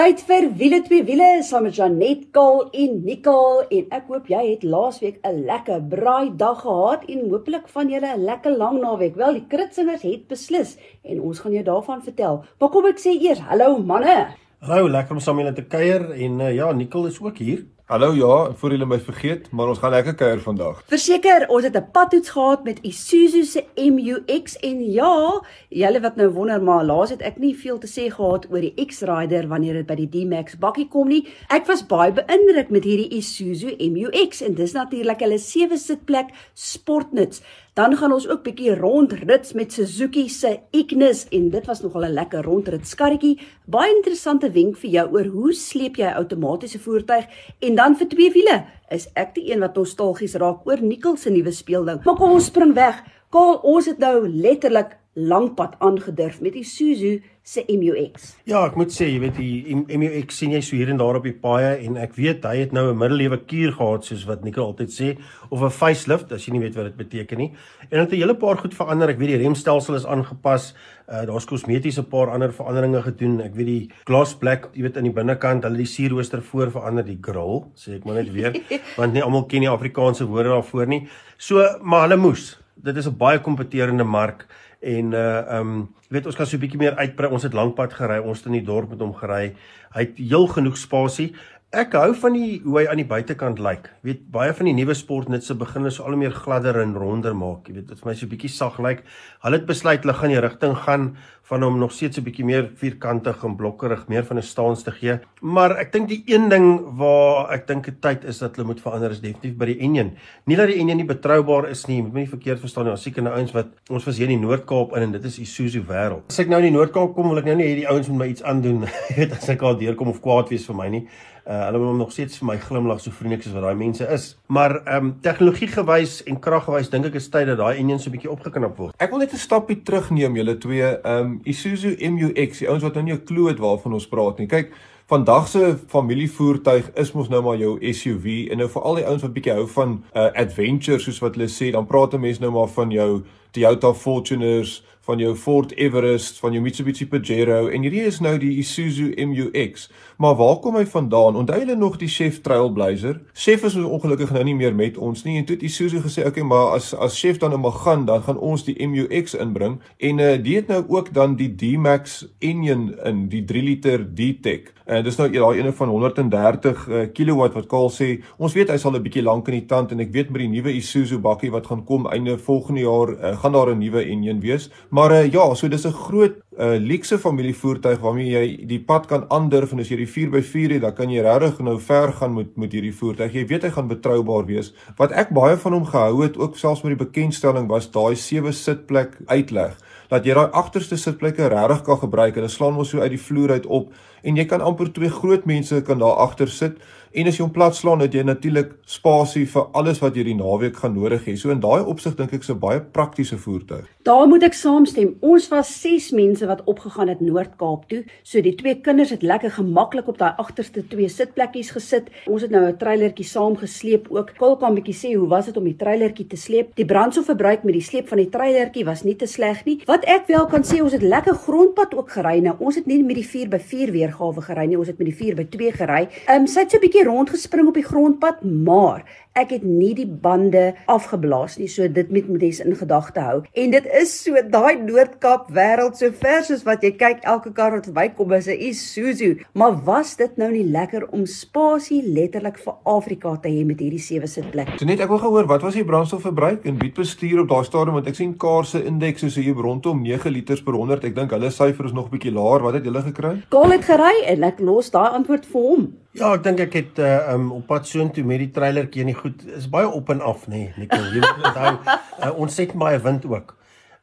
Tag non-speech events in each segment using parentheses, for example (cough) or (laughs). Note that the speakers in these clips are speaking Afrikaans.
Tyd vir wiele twee wiele saam met Janet Kaal en Nicole en ek hoop jy het laasweek 'n lekker braai dag gehad en hooplik van julle 'n lekker lang naweek. Wel, die kritsingers het beslis en ons gaan jou daarvan vertel. Maar kom ek sê eers, hallo manne. Hallo, lekker om saam julle te kuier en uh, ja, Nicole is ook hier. Hallo ja, voor julle my vergeet, maar ons gaan lekker kuier vandag. Verseker, ons het 'n padtoets gehad met Isuzu se MU-X en ja, julle wat nou wonder maar laas het ek nie veel te sê gehad oor die X-Rider wanneer dit by die D-Max bakkie kom nie. Ek was baie beïndruk met hierdie Isuzu MU-X en dis natuurlik hulle sewe sitplek sportnuts. Dan gaan ons ook bietjie rondrits met Suzuki se Ignis en dit was nogal 'n lekker rondrit skarretjie. Baie interessante wenk vir jou oor hoe sleep jy 'n outomatiese voertuig en dan vir twee wiele. Is ek die een wat nostalgies raak oor Nikkel se nuwe speelding. Maar kom ons spring weg. Kaal, ons het nou letterlik lankpad aangedurf met die Isuzu se MU-X. Ja, ek moet sê, jy weet die MU-X sien jy so hier en daar op die paaie en ek weet hy het nou 'n middelewe kuur gehad soos wat Nico altyd sê of 'n facelift as jy nie weet wat dit beteken nie. En dit het 'n hele paar goed verander. Ek weet die remstelsel is aangepas. Uh daar's kosmetiese paar ander veranderinge gedoen. Ek weet die gloss black, jy weet aan die binnekant, hulle die sierrooster voor verander, die grill, sê ek maar net weer, (laughs) want nie almal ken die Afrikaanse woorde daarvoor nie. So, maar hulle moes. Dit is 'n baie kompeterende mark en uh um jy weet ons kan so 'n bietjie meer uitbrei. Ons het lankpad gery, ons het in die dorp met hom gery. Hy het heel genoeg spasie. Ek hou van die hoe hy aan die buitekant lyk. Jy weet baie van die nuwe sportnutse begin is al meer gladder en ronder maak. Jy weet dit vir my so 'n bietjie sag lyk. Hulle het besluit hulle gaan die rigting gaan van hom nog steeds 'n bietjie meer vierkantig en blokkerig, meer van 'n staans te gee. Maar ek dink die een ding waar ek dink dit tyd is dat hulle moet verander is definitief by die enjin. Nie dat die enjin nie betroubaar is nie, moet my nie verkeerd verstaan nie. Ons seker nou ouens wat ons was hier in die Noord-Kaap in en dit is Isuzu wêreld. As ek nou in die Noord-Kaap kom, wil ek nou nie hê die ouens moet my iets aandoen. (laughs) Weet as ek al deurkom of kwaad wees vir my nie. Uh, hulle wil nog steeds vir my glimlag so vriendelik soos wat daai mense is. Maar ehm um, tegnologie gewys en krag gewys dink ek is tyd dat daai enjin so 'n bietjie opgeknap word. Ek wil net 'n stapie terugneem julle twee. Ehm um, Isuzu MU-X, die ouens wat nou nie 'n klou het waarvan ons praat nie. Kyk, vandag se familievoertuig is mos nou maar jou SUV en nou vir al die ouens wat bietjie hou van uh, adventure soos wat hulle sê, dan praat 'n mens nou maar van jou Toyota Fortuners, van jou Ford Everest, van jou Mitsubishi Pajero en hierdie is nou die Isuzu MU-X. Maar waar kom hy vandaan? Onthou julle nog die Chef Trailblazer? Chef is ongelukkig nou nie meer met ons nie en toe het Isuzu gesê, "Oké, okay, maar as as Chef dan nou mag gaan, dan gaan ons die MU-X inbring." En uh die het nou ook dan die D-Max engine in, die 3 liter D-Tech. En dis nou daai ene van 130 uh, kW wat Kaal sê. Ons weet hy sal 'n bietjie lank in die tand en ek weet met die nuwe Isuzu bakkie wat gaan kom einde volgende jaar, uh, gaan daar 'n nuwe engine wees. Maar uh, ja, so dis 'n groot uh, luxe familievoertuig waarmee jy die pad kan aandurf en as jy die 4x4 het, dan kan jy regtig nou ver gaan met met hierdie voertuig. Jy weet hy gaan betroubaar wees. Wat ek baie van hom gehou het, ook selfs met die bekendstelling was daai sewe sitplek uitleg dat jy daai agterste sitplekke regtig kan gebruik. Dit slaan mos so uit die vloer uit op en jy kan amper twee groot mense kan daar agter sit en as jy hom plat slaan het jy natuurlik spasie vir alles wat jy die naweek gaan nodig hê. So in daai opsig dink ek 'n baie praktiese voertuig. Daar moet ek saamstem. Ons was 6 mense wat opgegaan het Noord-Kaap toe. So die twee kinders het lekker gemaklik op daai agterste twee sitplekkies gesit. Ons het nou 'n treilertjie saam gesleep ook. Kol kan 'n bietjie sê hoe was dit om die treilertjie te sleep? Die brandstofverbruik met die sleep van die treilertjie was nie te sleg nie. Wat ek wel kan sê, ons het lekker grondpad ook gery. Nou, ons het nie met die 4x4 weergawe gery nie, ons het met die 4x2 gery. Ehm um, sy het so 'n bietjie rondgespring op die grondpad, maar ek het nie die bande afgeblaas nie. So dit moet jy in gedagte hou. En dit is so daai Noord-Kaap wêreld so ver soos wat jy kyk elke kar wat verbykom is 'n Isuzu. Maar was dit nou nie lekker om spasie letterlik vir Afrika te hê met hierdie sewe sitplek? So net ek wil gehoor, wat was die brandstofverbruik en wie bestuur op daai stadium want ek sien Kaar se indeks is hier rondom 9 liters per 100. Ek dink hulle syfer is nog 'n bietjie laer. Wat het julle gekry? Kaal het gery en ek los daai antwoord vir hom. Ja, ek dink ek het uh, um, op pad soontoe met die trailertjie en die goed is baie op en af nê, nee, Nicole. Jy moet onthou, uh, ons het baie wind ook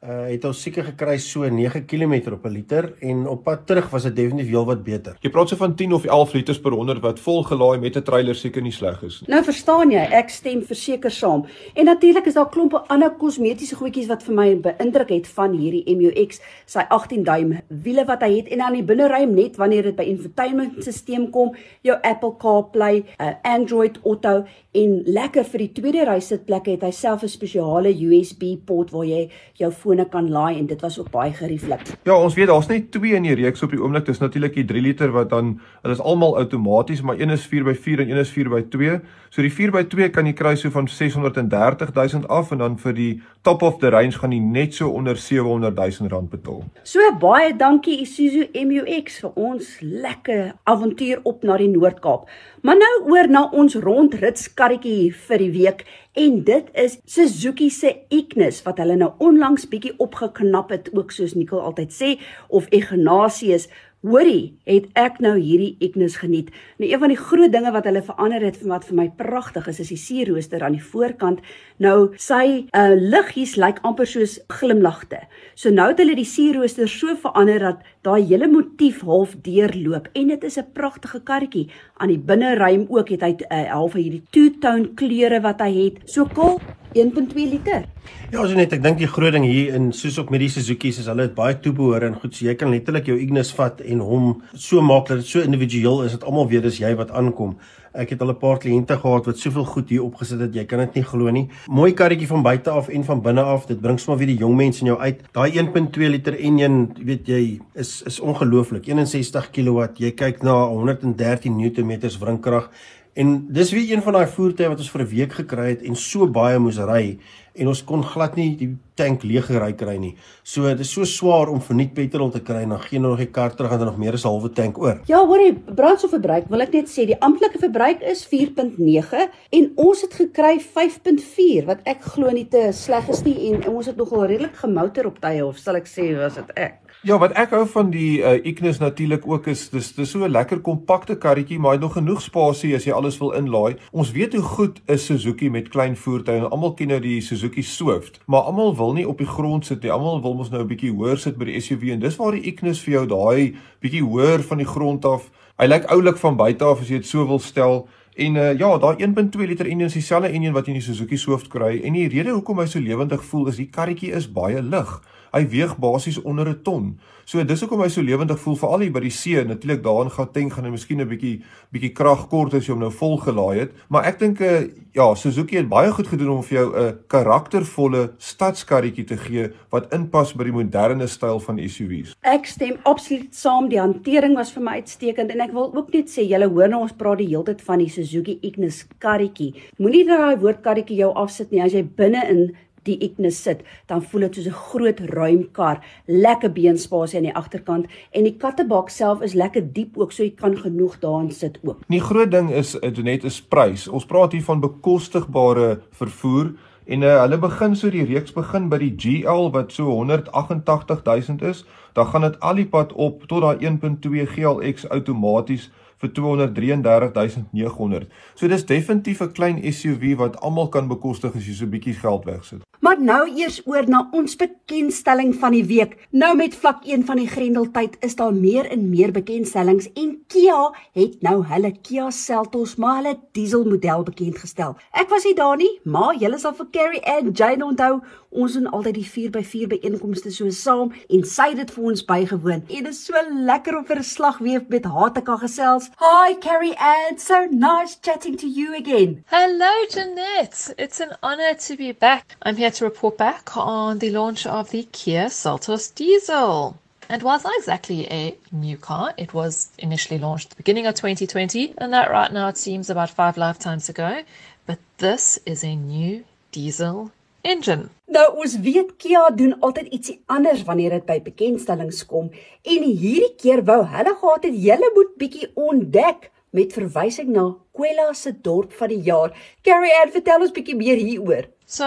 uh, het ons seker gekry so 9 km op 'n liter en op pad terug was dit definitief heelwat beter. Jy praat so van 10 of 11 liters per 100 wat vol gelaai met 'n trailer seker nie sleg is nie. Nou verstaan jy, ek stem verseker saam. En natuurlik is daar klompe ander kosmetiese goedjies wat vir my beïndruk het van hierdie MU-X, sy 18 duim wiele wat hy het en dan die binneruim net wanneer dit by infotainmentstelsel kom, jou Apple CarPlay, uh, Android Auto en lekker vir die tweede ry sitplekke het hy self 'n spesiale USB port waar jy jou selfone kan laai en dit was ook baie gerieflik. Ja, ons weet daar's net twee in die reeks op die oomblik. Dis natuurlik die 3 liter wat dan hulle is almal outomaties, maar een is 4x4 en een is 4x2. So die 4x2 kan jy kry so van 630 000 af en dan vir die top of the range gaan jy net so onder 700 000 rand betaal. So baie dankie Isuzu MUX vir ons lekker avontuur op na die Noord-Kaap. Maar nou oor na ons rondritskarretjie vir die week en dit is Suzuki se Ignis wat hulle nou onlangs bietjie opgeknap het ook soos Nicole altyd sê of Ignatius Hoorie, het ek nou hierdie Ignis geniet. Nou een van die groot dinge wat hulle verander het wat vir my pragtig is, is die sierrooster aan die voorkant. Nou sy uh, liggies lyk amper soos glimlagte. So nou het hulle die sierrooster so verander dat daai hele motief half deurloop en dit is 'n pragtige karretjie. Aan die binneruim ook het hy 'n uh, half hierdie two-tone kleure wat hy het. So kol 1.2 liter. Ja, so net ek dink die groot ding hier in soos op met die Suzuki's is hulle het baie toebehore en goed, so jy kan letterlik jou Ignis vat en hom so maak dat dit so individueel is dat almal weet dis jy wat aankom. Ek het al 'n paar kliënte gehad wat soveel goed hier opgesit het, jy kan dit nie glo nie. Mooi karretjie van buite af en van binne af. Dit bring sommer weer die jong mense in jou uit. Daai 1.2 liter enjin, weet jy, is is ongelooflik. 61 kW. Jy kyk na 113 Nm wrinkrag En dis weer een van daai voertuie wat ons vir 'n week gekry het en so baie moes ry en ons kon glad nie die tank leeg gery kry nie. So dit is so swaar om verniet petrol te kry en dan gee nog die kar terug en dan nog meer as 'n halwe tank oor. Ja, hoorie, brandstofverbruik, wil ek net sê, die amptelike verbruik is 4.9 en ons het gekry 5.4 wat ek glo nie te sleg is nie en ons het nogal redelik gemotor op tye of sal ek sê was dit ek. Ja, wat ek hou van die uh, Ignis natuurlik ook is dis dis so 'n lekker kompakte karretjie, maar hy het nog genoeg spasie as jy alles wil inlaai. Ons weet hoe goed is Suzuki met klein voertuie. Almal ken nou die Suzuki Swift, maar almal wil nie op die grond sit nie. Almal wil mos nou 'n bietjie hoër sit by die SUV en dis waar die Ignis vir jou daai bietjie hoër van die grond af. Hy lyk oulik van buite af as jy dit so wil stel. En uh, ja, daai 1.2 liter enjin is dieselfde enjin wat jy in die Suzuki Swift kry en die rede hoekom hy so lewendig voel is die karretjie is baie lig. Hy weeg basies onder 'n ton. So dis hoekom hy so lewendig voel veral hier by die see. Natuurlik daar in Gauteng gaan hy miskien 'n bietjie bietjie krag kort as jy hom nou vol gelaai het, maar ek dink uh, ja, Suzuki het baie goed gedoen om vir jou 'n karaktervolle stadskarretjie te gee wat inpas by die moderne styl van SUVs. Ek stem absoluut saam. Die hantering was vir my uitstekend en ek wil ook net sê julle hoor nou ons praat die hele tyd van die Suzuki Ignis karretjie. Moenie dat daai woord karretjie jou afsit nie as jy binne in die Ignis sit, dan voel dit soos 'n groot ruim kar, lekker beenspasie aan die agterkant en die kattebak self is lekker diep ook, so jy kan genoeg daarin sit ook. Die groot ding is dit net is prys. Ons praat hier van bekostigbare vervoer en uh, hulle begin so die reeks begin by die GL wat so 188000 is, dan gaan dit al die pad op tot daai 1.2 GLX outomaties vir 233900. So dis definitief 'n klein SUV wat almal kan bekostig as jy so 'n bietjie geld wegsit. Maar nou eers oor na ons bekendstelling van die week. Nou met vlak 1 van die Grendeltyd is daar meer en meer bekendstellings en Kia het nou hulle Kia Seltos maar hulle dieselmodel bekend gestel. Ek was nie daar nie, maar julle sal vir Carrie en Jane onthou ons doen altyd die 4x4 byeenkomste so saam en sy het dit vir ons bygewoon. En dit is so lekker om vir 'n slagweef met haar te kan gesels. Hi Carrie Ann, so nice chatting to you again. Hello Jeanette, it's an honor to be back. I'm here to report back on the launch of the Kia Seltos Diesel. And it's not exactly a new car, it was initially launched at the beginning of 2020, and that right now it seems about five lifetimes ago. But this is a new diesel engine. Nou ons weet Kia doen altyd ietsie anders wanneer dit by bekendstellings kom en hierdie keer wou hulle gehad het julle moet bietjie ontdek met verwysing na Kwela se dorp van die jaar. Carrie Ann, vertel ons bietjie meer hieroor. So,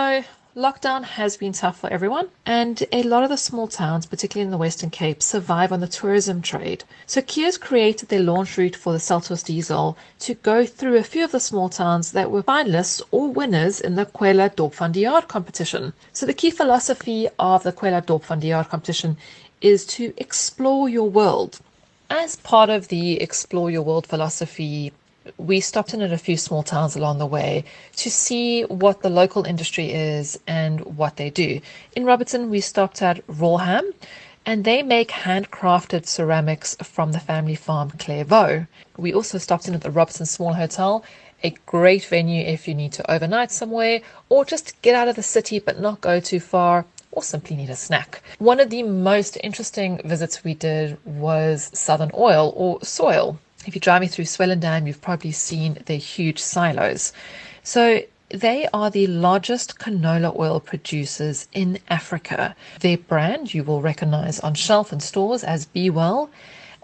Lockdown has been tough for everyone, and a lot of the small towns, particularly in the Western Cape, survive on the tourism trade. So Kia's created their launch route for the Seltos Diesel to go through a few of the small towns that were finalists or winners in the Kwela Dorp van die Jaar competition. So the key philosophy of the Kwela Dorp van die Jaar competition is to explore your world. As part of the Explore Your World philosophy we stopped in at a few small towns along the way to see what the local industry is and what they do. In Robertson, we stopped at Rawham, and they make handcrafted ceramics from the family farm Clairvaux. We also stopped in at the Robertson Small Hotel, a great venue if you need to overnight somewhere or just get out of the city but not go too far. or simply need a snack. One of the most interesting visits we did was Southern Oil or Soil. If you're driving through Swellendam, you've probably seen their huge silos. So they are the largest canola oil producers in Africa. Their brand you will recognize on shelf in stores as Be Well,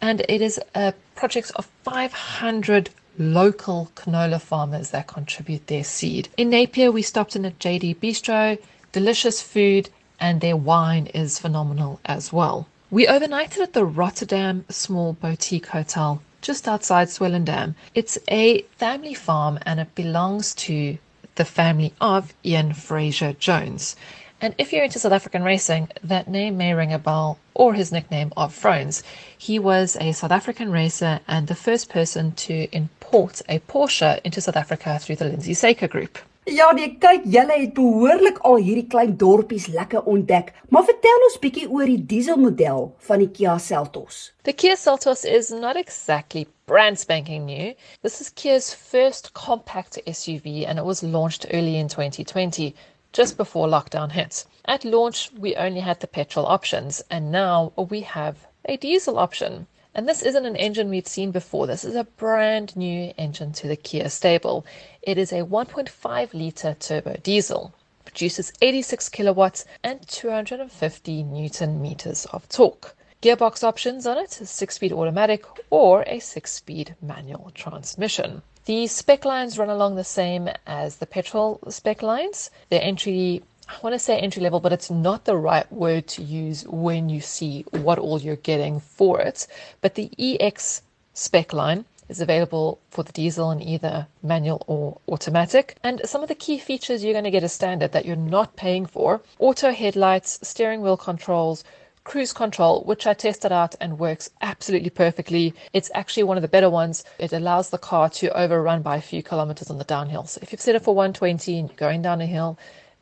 and it is a project of 500 local canola farmers that contribute their seed. In Napier, we stopped in at JD Bistro, delicious food, and their wine is phenomenal as well. We overnighted at the Rotterdam Small Boutique Hotel just outside Swellendam. It's a family farm and it belongs to the family of Ian Fraser Jones. And if you're into South African racing, that name may ring a bell, or his nickname of Frones. He was a South African racer and the first person to import a Porsche into South Africa through the Lindsay Saker Group. Ja, nee, kyk, julle het behoorlik al hierdie klein dorpies lekker ontdek. Maar vertel ons bietjie oor die dieselmodel van die Kia Seltos. The Kia Seltos is not exactly brand spanking new. This is Kia's first compact SUV and it was launched early in 2020, just before lockdown hit. At launch, we only had the petrol options and now we have a diesel option. And this isn't an engine we've seen before. This is a brand new engine to the Kia stable. It is a 1.5 litre turbo diesel, produces 86 kilowatts and 250 newton meters of torque. Gearbox options on it is 6 speed automatic or a 6 speed manual transmission. The spec lines run along the same as the petrol spec lines. The entry I want to say entry level, but it's not the right word to use when you see what all you're getting for it. But the EX spec line is available for the diesel in either manual or automatic. And some of the key features you're going to get as standard that you're not paying for auto headlights, steering wheel controls, cruise control, which I tested out and works absolutely perfectly. It's actually one of the better ones. It allows the car to overrun by a few kilometers on the downhill. So if you've set it for 120 and you're going down a hill,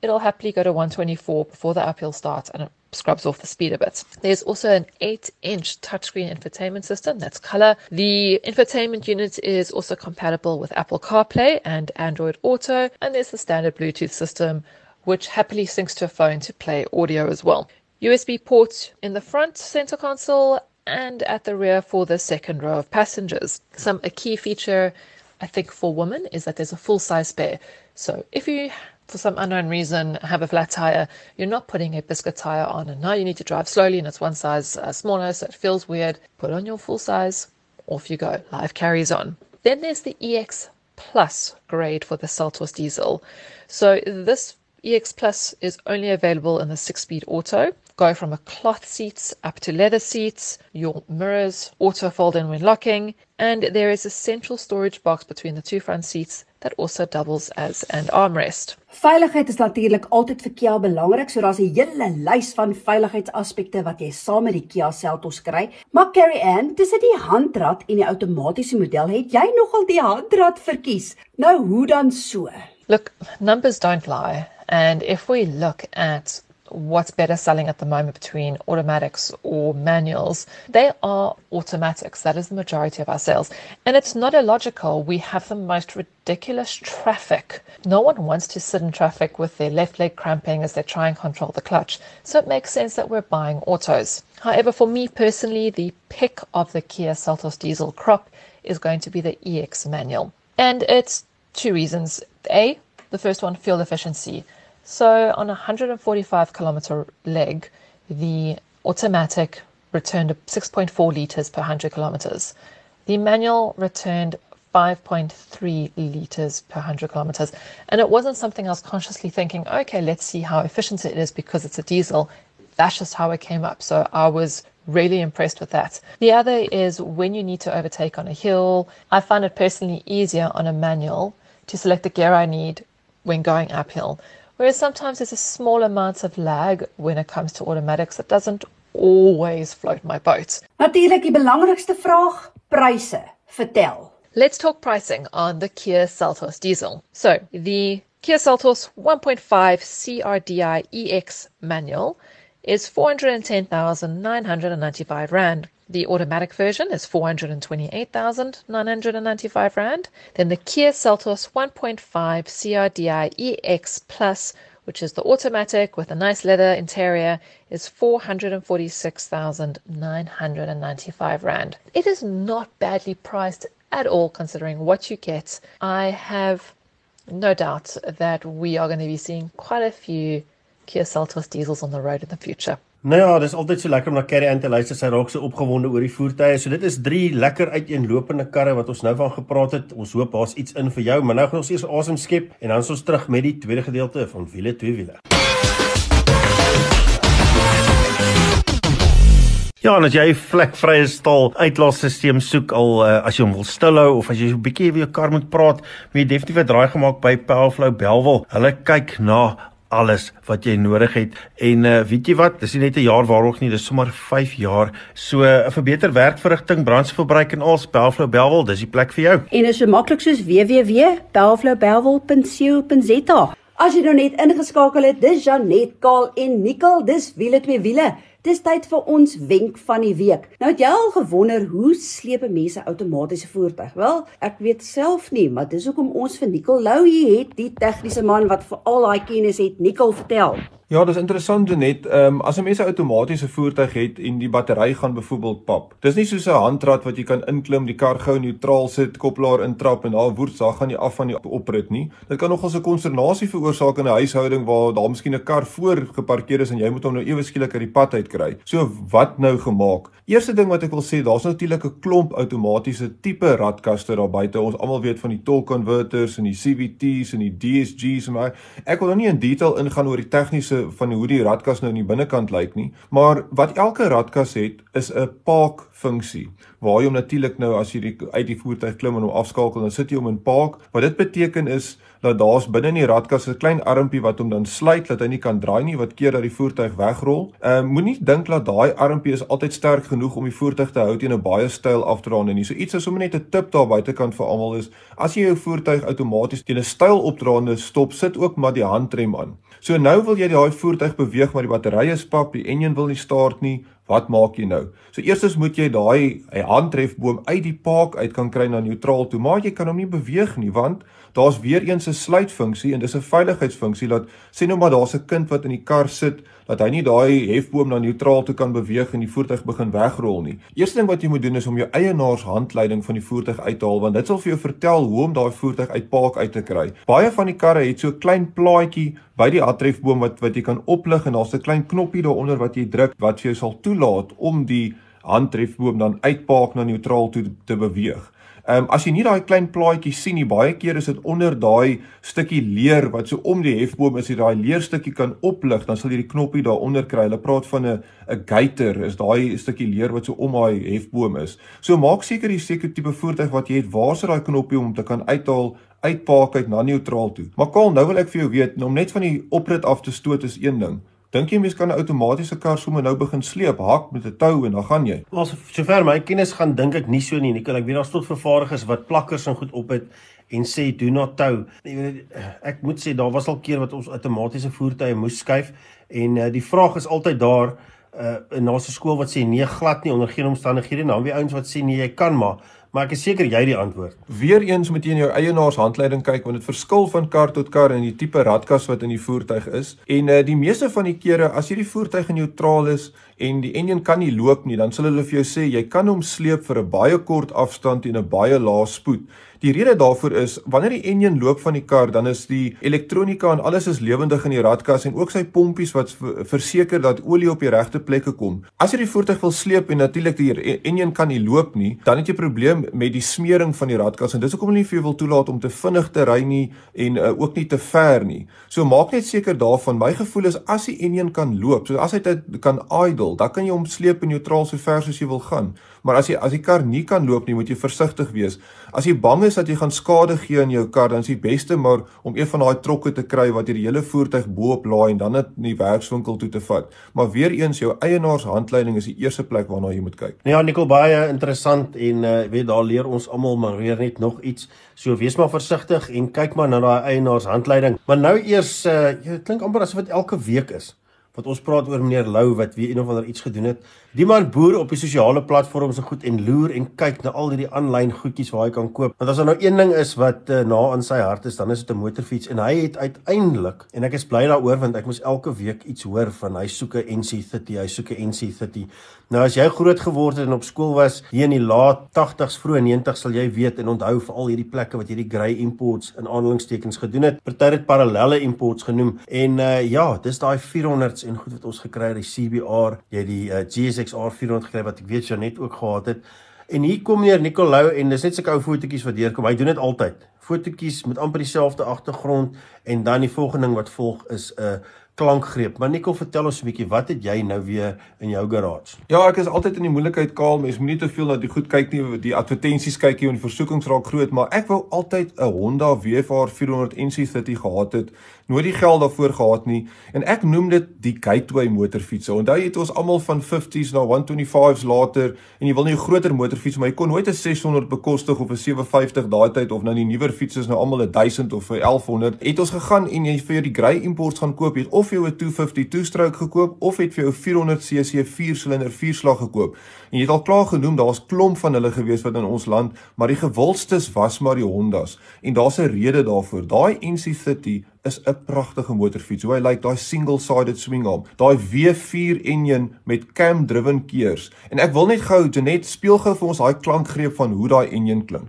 it'll happily go to 124 before the uphill starts and it scrubs off the speed a bit. There's also an 8 inch touchscreen infotainment system that's color. The infotainment unit is also compatible with Apple CarPlay and Android Auto, and there's the standard Bluetooth system which happily syncs to a phone to play audio as well. USB ports in the front center console and at the rear for the second row of passengers. Some a key feature I think for women is that there's a full size spare. So if you for some unknown reason have a flat tire, you're not putting a biscuit tire on, and now you need to drive slowly, and it's one size uh, smaller, so it feels weird. Put on your full size, off you go. Life carries on. Then there's the EX Plus grade for the Seltos diesel. So this EX Plus is only available in the six-speed auto. Go from a cloth seats up to leather seats, your mirrors auto fold in when locking, and there is a central storage box between the two front seats that also doubles as an armrest. Veiligheid is natuurlik altyd vir Kia belangrik, so daar's 'n hele lys van veiligheidsaspekte wat jy saam met die Kia Seltos kry. Maar Carrie Ann, tussen die handrat en die outomatiese model, het jy nogal die handrat verkies. Nou hoe dan so? Look, numbers don't lie. And if we look at what's better selling at the moment between automatics or manuals, they are automatics. That is the majority of our sales. And it's not illogical. We have the most ridiculous traffic. No one wants to sit in traffic with their left leg cramping as they try and control the clutch. So it makes sense that we're buying autos. However, for me personally, the pick of the Kia Seltos diesel crop is going to be the EX manual. And it's two reasons. A, the first one, fuel efficiency. So on a 145 kilometer leg, the automatic returned 6.4 liters per 100 kilometers. The manual returned 5.3 liters per 100 kilometers. And it wasn't something I was consciously thinking, okay, let's see how efficient it is because it's a diesel. That's just how it came up. So I was really impressed with that. The other is when you need to overtake on a hill. I find it personally easier on a manual to select the gear I need when going uphill. Whereas sometimes there's a small amount of lag when it comes to automatics that doesn't always float my boat. Natuurlik die belangrikste vraag, pryse. Vertel. Let's talk pricing on the Kia Seltos diesel. So, the Kia Seltos 1.5 CRDI EX manual is 410,995 rand. The automatic version is 428,995 Rand. Then the Kia Seltos 1.5 CRDI EX Plus which is the automatic with a nice leather interior, is 446,995 Rand. It is not badly priced at all considering what you get. I have no doubt that we are going to be seeing quite a few Kia Seltos diesels on the road in the future. Nou ja, dis altyd so lekker om na Carrie Ann te luister. Sy raak so opgewonde oor die voertuie. So dit is drie lekker uiteenlopende karre wat ons nou van gepraat het. Ons hoop daar's iets in vir jou, maar nou gaan ons eers asem skep en dan is ons terug met die tweede gedeelte van wiele twee wiele. Ja, en as jy 'n vlekvrye staal uitlaatstelsel soek al uh, as jy hom wil stilhou of as jy so 'n bietjie weer jou kar moet praat, moet jy definitief 'n draai gemaak by Powerflow Belwel. Hulle kyk na alles wat jy nodig het. En uh, weet jy wat, dis nie net 'n jaar waarog nie, dis sommer 5 jaar. So 'n uh, vir beter werkverrigting, brandstofverbruik en al Spelflow Belwel, dis die plek vir jou. En is so maklik soos www.belflowbelwel.co.za. As jy nou net ingeskakel het, dis Janet Kaal en Nicole, dis wiele twee wiele. Dis tyd vir ons wenk van die week. Nou het jy al gewonder hoe sleep mense outomatiese voertuig? Wel, ek weet self nie, maar dis hoekom ons vir Nicole Lou hier het, die tegniese man wat vir al daai kennis het. Nicole, vertel. Ja, dis interessant net. Ehm um, as 'n mens 'n outomatiese voertuig het en die battery gaan byvoorbeeld pap. Dis nie soos 'n handrat wat jy kan inklim, die kar gou neutraal sit, koppelaar intrap en daar woord daar gaan jy af van die oprit nie. Dit kan nogal 'n konsternasie veroorsaak in 'n huishouding waar daar miskien 'n kar voor geparkeer is en jy moet hom nou ewe skielik uit die pad uitkry. So wat nou gemaak? Eerste ding wat ek wil sê, daar's natuurlik 'n klomp outomatiese tipe radkaste daar buite. Ons almal weet van die torque converters en die CVT's en die DSG's en maar ek wil nou nie in detail ingaan oor die tegniese nuance van hoe die radkas nou in die binnekant lyk nie, maar wat elke radkas het is 'n park funksie. Waar jy hom natuurlik nou as jy die, uit die voertuig klim en hom afskakel, dan sit jy hom in park. Wat dit beteken is dat daar's binne in die radkas 'n klein armpie wat hom dan sluit dat hy nie kan draai nie wat keer dat die voertuig wegrol. Ehm uh, moenie dink dat daai armpie is altyd sterk genoeg om die voertuig te hou teen 'n baie styl afdraande nie. So iets is om net 'n tip daar buitekant vir almal is as jy jou voertuig outomaties teen 'n styl opdraande stop, sit ook maar die handrem aan. So nou wil jy daai voertuig beweeg maar die battery is pap, die enjin wil nie start nie. Wat maak jy nou? So eerstens moet jy daai handtrefboom uit die park uit kan kry na neutraal toe, maar jy kan hom nie beweeg nie want daar's weer eens 'n sluitfunksie en dis 'n veiligheidsfunksie dat sê nou maar daar's 'n kind wat in die kar sit dat hy nie daai hefboom na neutraal toe kan beweeg en die voertuig begin wegrol nie. Eerste ding wat jy moet doen is om jou eienaarshandleiding van die voertuig uit te haal want dit sal vir jou vertel hoe om daai voertuig uit park uit te kry. Baie van die karre het so 'n klein plaatjie by die atrefboom wat wat jy kan oplig en daar's 'n klein knoppie daaronder wat jy druk wat vir jou sal toelaat om die handtrefboom dan uit park na neutraal toe te beweeg. Ehm um, as jy nie daai klein plaatjie sien nie, baie keer is dit onder daai stukkie leer wat so om die hefboom is, jy daai leerstukkie kan oplig, dan sal jy die knoppie daaronder kry. Hulle praat van 'n 'n gaiter, is daai stukkie leer wat so om daai hefboom is. So maak seker jy seker tipe voertuig wat jy het, waar sit daai knoppie om te kan uithaal uitpaak uit na neutraal toe. Maar Kaal, nou wil ek vir jou weet, om net van die oprit af te stoot is een ding. Dink jy mens kan 'n outomatiese kar sommer nou begin sleep, hak met 'n tou en dan gaan jy? Wel, sover my kennis gaan dink ek nie so nie. Nikkel, ek weet daar's tot vervaardigers wat plakkers en goed op het en sê do not tow. Ek moet sê daar was al keer wat ons outomatiese voertuie moes skuif en uh, die vraag is altyd daar uh, in ons skool wat sê nee glad nie onder geen omstandighede en dan weer ouens wat sê nee jy kan maar Maar ek is seker jy die antwoord. Weereens moet jy in jou eienaars-handleiding kyk want dit verskil van kar tot kar en die tipe radkas wat in die voertuig is. En uh, die meeste van die kere as jy die voertuig in neutraal is en die enjin kan nie loop nie, dan sal hulle vir jou sê jy kan hom sleep vir 'n baie kort afstand en 'n baie lae spoed. Die rede daarvoor is wanneer die enjin loop van die kar, dan is die elektronika en alles is lewendig in die radkas en ook sy pompies wat verseker dat olie op die regte plekke kom. As jy die voertuig wil sleep en natuurlik die enjin kan nie loop nie, dan het jy 'n probleem met die smering van die radkas en dis hoekom hulle nie vir jou wil toelaat om te vinnig te ry nie en uh, ook nie te ver nie. So maak net seker daarvan. My gevoel is as die enjin kan loop, so as hy kan idle, dan kan jy hom sleep in neutraal so ver soos jy wil gaan. Maar as jy as die kar nie kan loop nie, moet jy versigtig wees. As jy bang is dat jy gaan skade gee aan jou kar, dan is die beste maar om een van daai trokke te kry wat die hele voertuig bo-op laai en dan net in die werkswinkel toe te vat. Maar weer eens jou eienaarshandleiding is die eerste plek waarna jy moet kyk. Ja, Nicole baie interessant en uh, weet daar leer ons almal maar weer net nog iets. So wees maar versigtig en kyk maar na daai eienaarshandleiding. Maar nou eers uh, jy klink amper asof dit elke week is wat ons praat oor meneer Lou wat weer een of ander iets gedoen het. Die man boer op die sosiale platforms en goed en loer en kyk na al hierdie aanlyn goedjies waar hy kan koop. Want as daar nou een ding is wat uh, na aan sy hart is, dan is dit 'n motorfiets en hy het uiteindelik en ek is bly daaroor want ek moes elke week iets hoor van hy soek 'n NC30, hy soek 'n NC30. Nou as jy groot geword het en op skool was hier in die laat 80s, vroeë 90s sal jy weet en onthou vir al hierdie plekke wat hierdie grey imports in aanhalingstekens gedoen het. Party het parallelle imports genoem en uh, ja, dis daai 400s en goed wat ons gekry het, die CBR, jy die uh, GSX GSX-R 400 gekry wat ek weet jy net ook gehad het. En hier kom meneer Nicolou en dis net sulke ou fotootjies wat deurkom. Hy doen dit altyd. Fotootjies met amper dieselfde agtergrond en dan die volgende ding wat volg is 'n uh, klankgreep. Maar Nicol, vertel ons 'n bietjie, wat het jy nou weer in jou garage? Ja, ek is altyd in die moeilikheid kaal. Mens moenie te veel na die goed kyk nie. Die advertensies kyk jy en die versoekings raak groot, maar ek wou altyd 'n Honda WFR 400 NC30 gehad het. Nooit die geld daarvoor gehad nie en ek noem dit die gateway motorfiets. Onthou jy het ons almal van 50s na 125s later en jy wil nie 'n groter motorfiets, maar jy kon nooit 'n 600 bekostig of 'n 750 daai tyd of nou die nuwer fietses nou almal 'n 1000 of 'n 1100. Het ons gegaan en jy vir die grey imports gaan koop, het of jy 'n 252 stroke gekoop of het vir jou 400 cc 4 silinder 4 slag gekoop. En jy het al klaar genoem, daar's klomp van hulle gewees wat in ons land, maar die gewildstes was maar die Hondas. En daar's 'n rede daarvoor. Daai NC30 is 'n pragtige motorfiets. Hoe hy lyk, like, daai single-sided swing arm, daai W4 engine met cam driven keers. En ek wil net gou Janet speel gou vir ons daai klankgreep van hoe daai engine klink.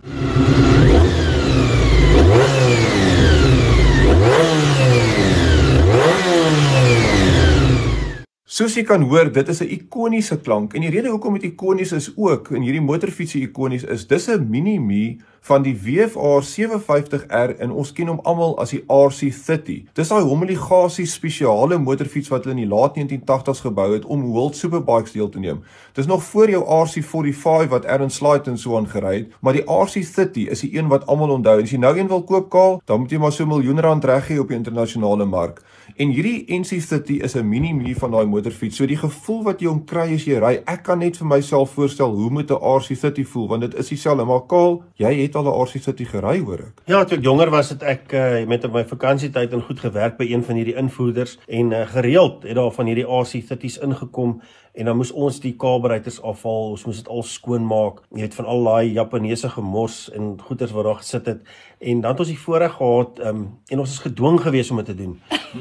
Soos jy kan hoor, dit is 'n ikoniese klank. En die rede hoekom dit ikonies is ook in hierdie motorfietsie ikonies is dis 'n mini me van die WFR 750R en ons ken hom almal as die RC30. Dis daai homologasie spesiale motorfiets wat hulle in die laat 1980s gebou het om World Superbikes deel te neem. Dis nog voor jou RC45 wat Aaron Slayton so aangery het, maar die RC30 is die een wat almal onthou. En as jy nou een wil koop kaal, dan moet jy maar so 'n miljoen rand reg gee op die internasionale mark. En hierdie NC30 is 'n mini me van daai motorfiets. So die gevoel wat jy om kry as jy ry, ek kan net vir myself voorstel hoe moet 'n RC30 voel want dit is dieselfde, maar kaal, jy het al 'n RC City gery hoor ek. Ja, toe ek jonger was het ek uh, met op my vakansietyd en goed gewerk by een van hierdie invoerders en uh, gereeld het daar van hierdie RC Cities ingekom en dan moes ons die kaberuiters afhaal, ons moes dit al skoon maak. Jy het van al daai Japaneese gemors en goeders wat daar gesit het en dan het ons die voorreg gehad um, en ons is gedwing geweest om dit te doen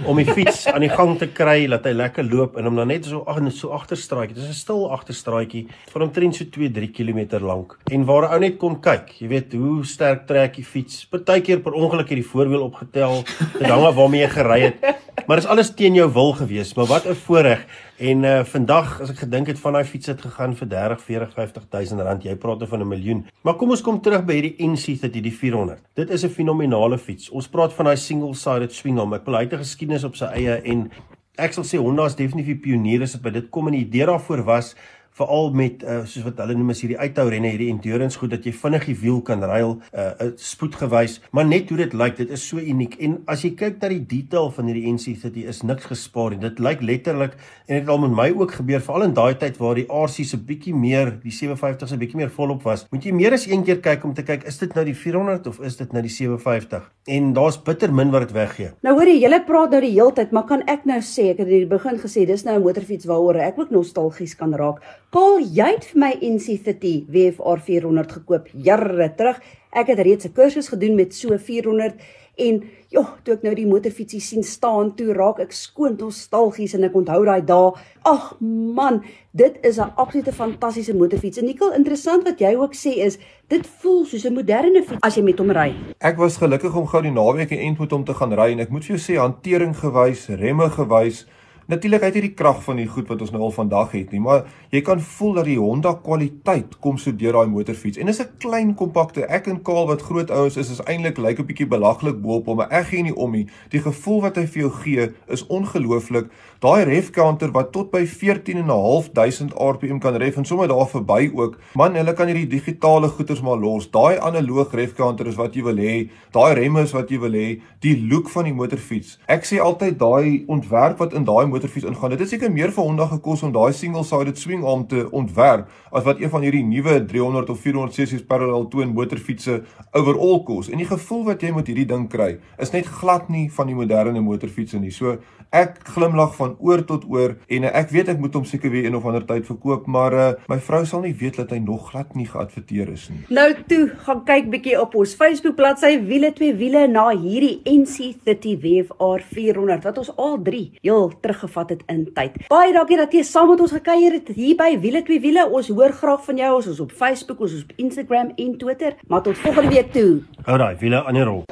om die fiets aan die gang te kry dat hy lekker loop en om dan net so ag so agterstraatjie. Dit is 'n stil agterstraatjie van omtrent so 2-3 km lank en waar 'n ou net kon kyk. Jy weet hoe sterk trek die fiets. Partykeer per ongeluk het die voorwiel opgetel, dit hang af waarmee jy gery het. Maar dis alles teen jou wil gewees, maar wat 'n voorreg. En uh vandag as ek gedink het van daai fiets het gegaan vir 30, 40, 50000 rand, jy praat oor van 'n miljoen. Maar kom ons kom terug by hierdie NC dat hierdie 400. Dit is 'n fenominale fiets. Ons praat van daai single-sided swing arm. Ek wil hy het 'n geskiedenis op sy eie en ek sal sê Honda is definitief pionier as dit by dit kom en die idee daarvoor was veral met uh, soos wat hulle noem as hierdie uithou renne hierdie endurance goed dat jy vinnig die wiel kan ruil uh, uh spoedgewys. Maar net hoe dit lyk dit is so uniek. En as jy kyk na die detail van hierdie NC30 is niks gespaar nie. Dit lyk letterlik en dit het al met my ook gebeur veral in daai tyd waar die RC se bietjie meer die 750 se bietjie meer volop was moet jy meer as een keer kyk om te kyk is dit nou die 400 of is dit nou die 750 en daar's bitter min wat dit weggee. Nou hoor jy julle praat nou die hele tyd maar kan ek nou sê ek het in die begin gesê dis nou 'n motorfiets waaroor ek ook nostalgies kan raak Paul, jy het vir my NC30 WFR 400 gekoop jare terug. Ek het reeds 'n kursus gedoen met so 400 en joh, toe ek nou die motorfietsie sien staan, toe raak ek skoon nostalgies en ek onthou daai dae. Ag man, dit is 'n absolute fantastiese motorfiets. En nikkel interessant wat jy ook sê is, dit voel soos 'n moderne fiets as jy met hom ry. Ek was gelukkig om gou die naweek in Entwood om te gaan ry en ek moet vir jou sê hantering gewys, remme gewys Natuurlik het hy die krag van die goed wat ons nou al vandag het nie, maar jy kan voel dat die Honda kwaliteit kom so deur daai motorfiets. En dis 'n klein kompakte. Ek en Kaal wat groot ouens is, is eintlik lyk 'n bietjie belaglik bo-op hom, maar ek gee nie om nie. Die gevoel wat hy vir jou gee is ongelooflik. Daai ref counter wat tot by 14.500 rpm kan ref en sommer daar verby ook. Man, hulle kan hierdie digitale goeters maar los. Daai analoog ref counter is wat jy wil hê. Daai remme is wat jy wil hê. Die look van die motorfiets. Ek sê altyd daai ontwerp wat in daai motorfiets ingaan. Dit het seker meer vir Honda gekos om daai single-sided swing arm te ontwerp as wat een van hierdie nuwe 300 of 400 cc parallel twin motorfietsse overall kos. En die gevoel wat jy met hierdie ding kry, is net glad nie van die moderne motorfietsse nie. So ek glimlag van oor tot oor en uh, ek weet ek moet hom seker weer een of ander tyd verkoop, maar uh, my vrou sal nie weet dat hy nog glad nie geadverteer is nie. Nou toe, gaan kyk bietjie op ons Facebook bladsy Wiele twee wiele na hierdie NC30 WFR 400 wat ons al drie heel teruggevat het in tyd. Baie dankie dat jy saam met ons gekuier het hier by Wiele twee wiele. Ons hoor graag van jou. Ons is op Facebook, ons is op Instagram en Twitter. Maar tot volgende week toe. Hou daai wiele aan die rol.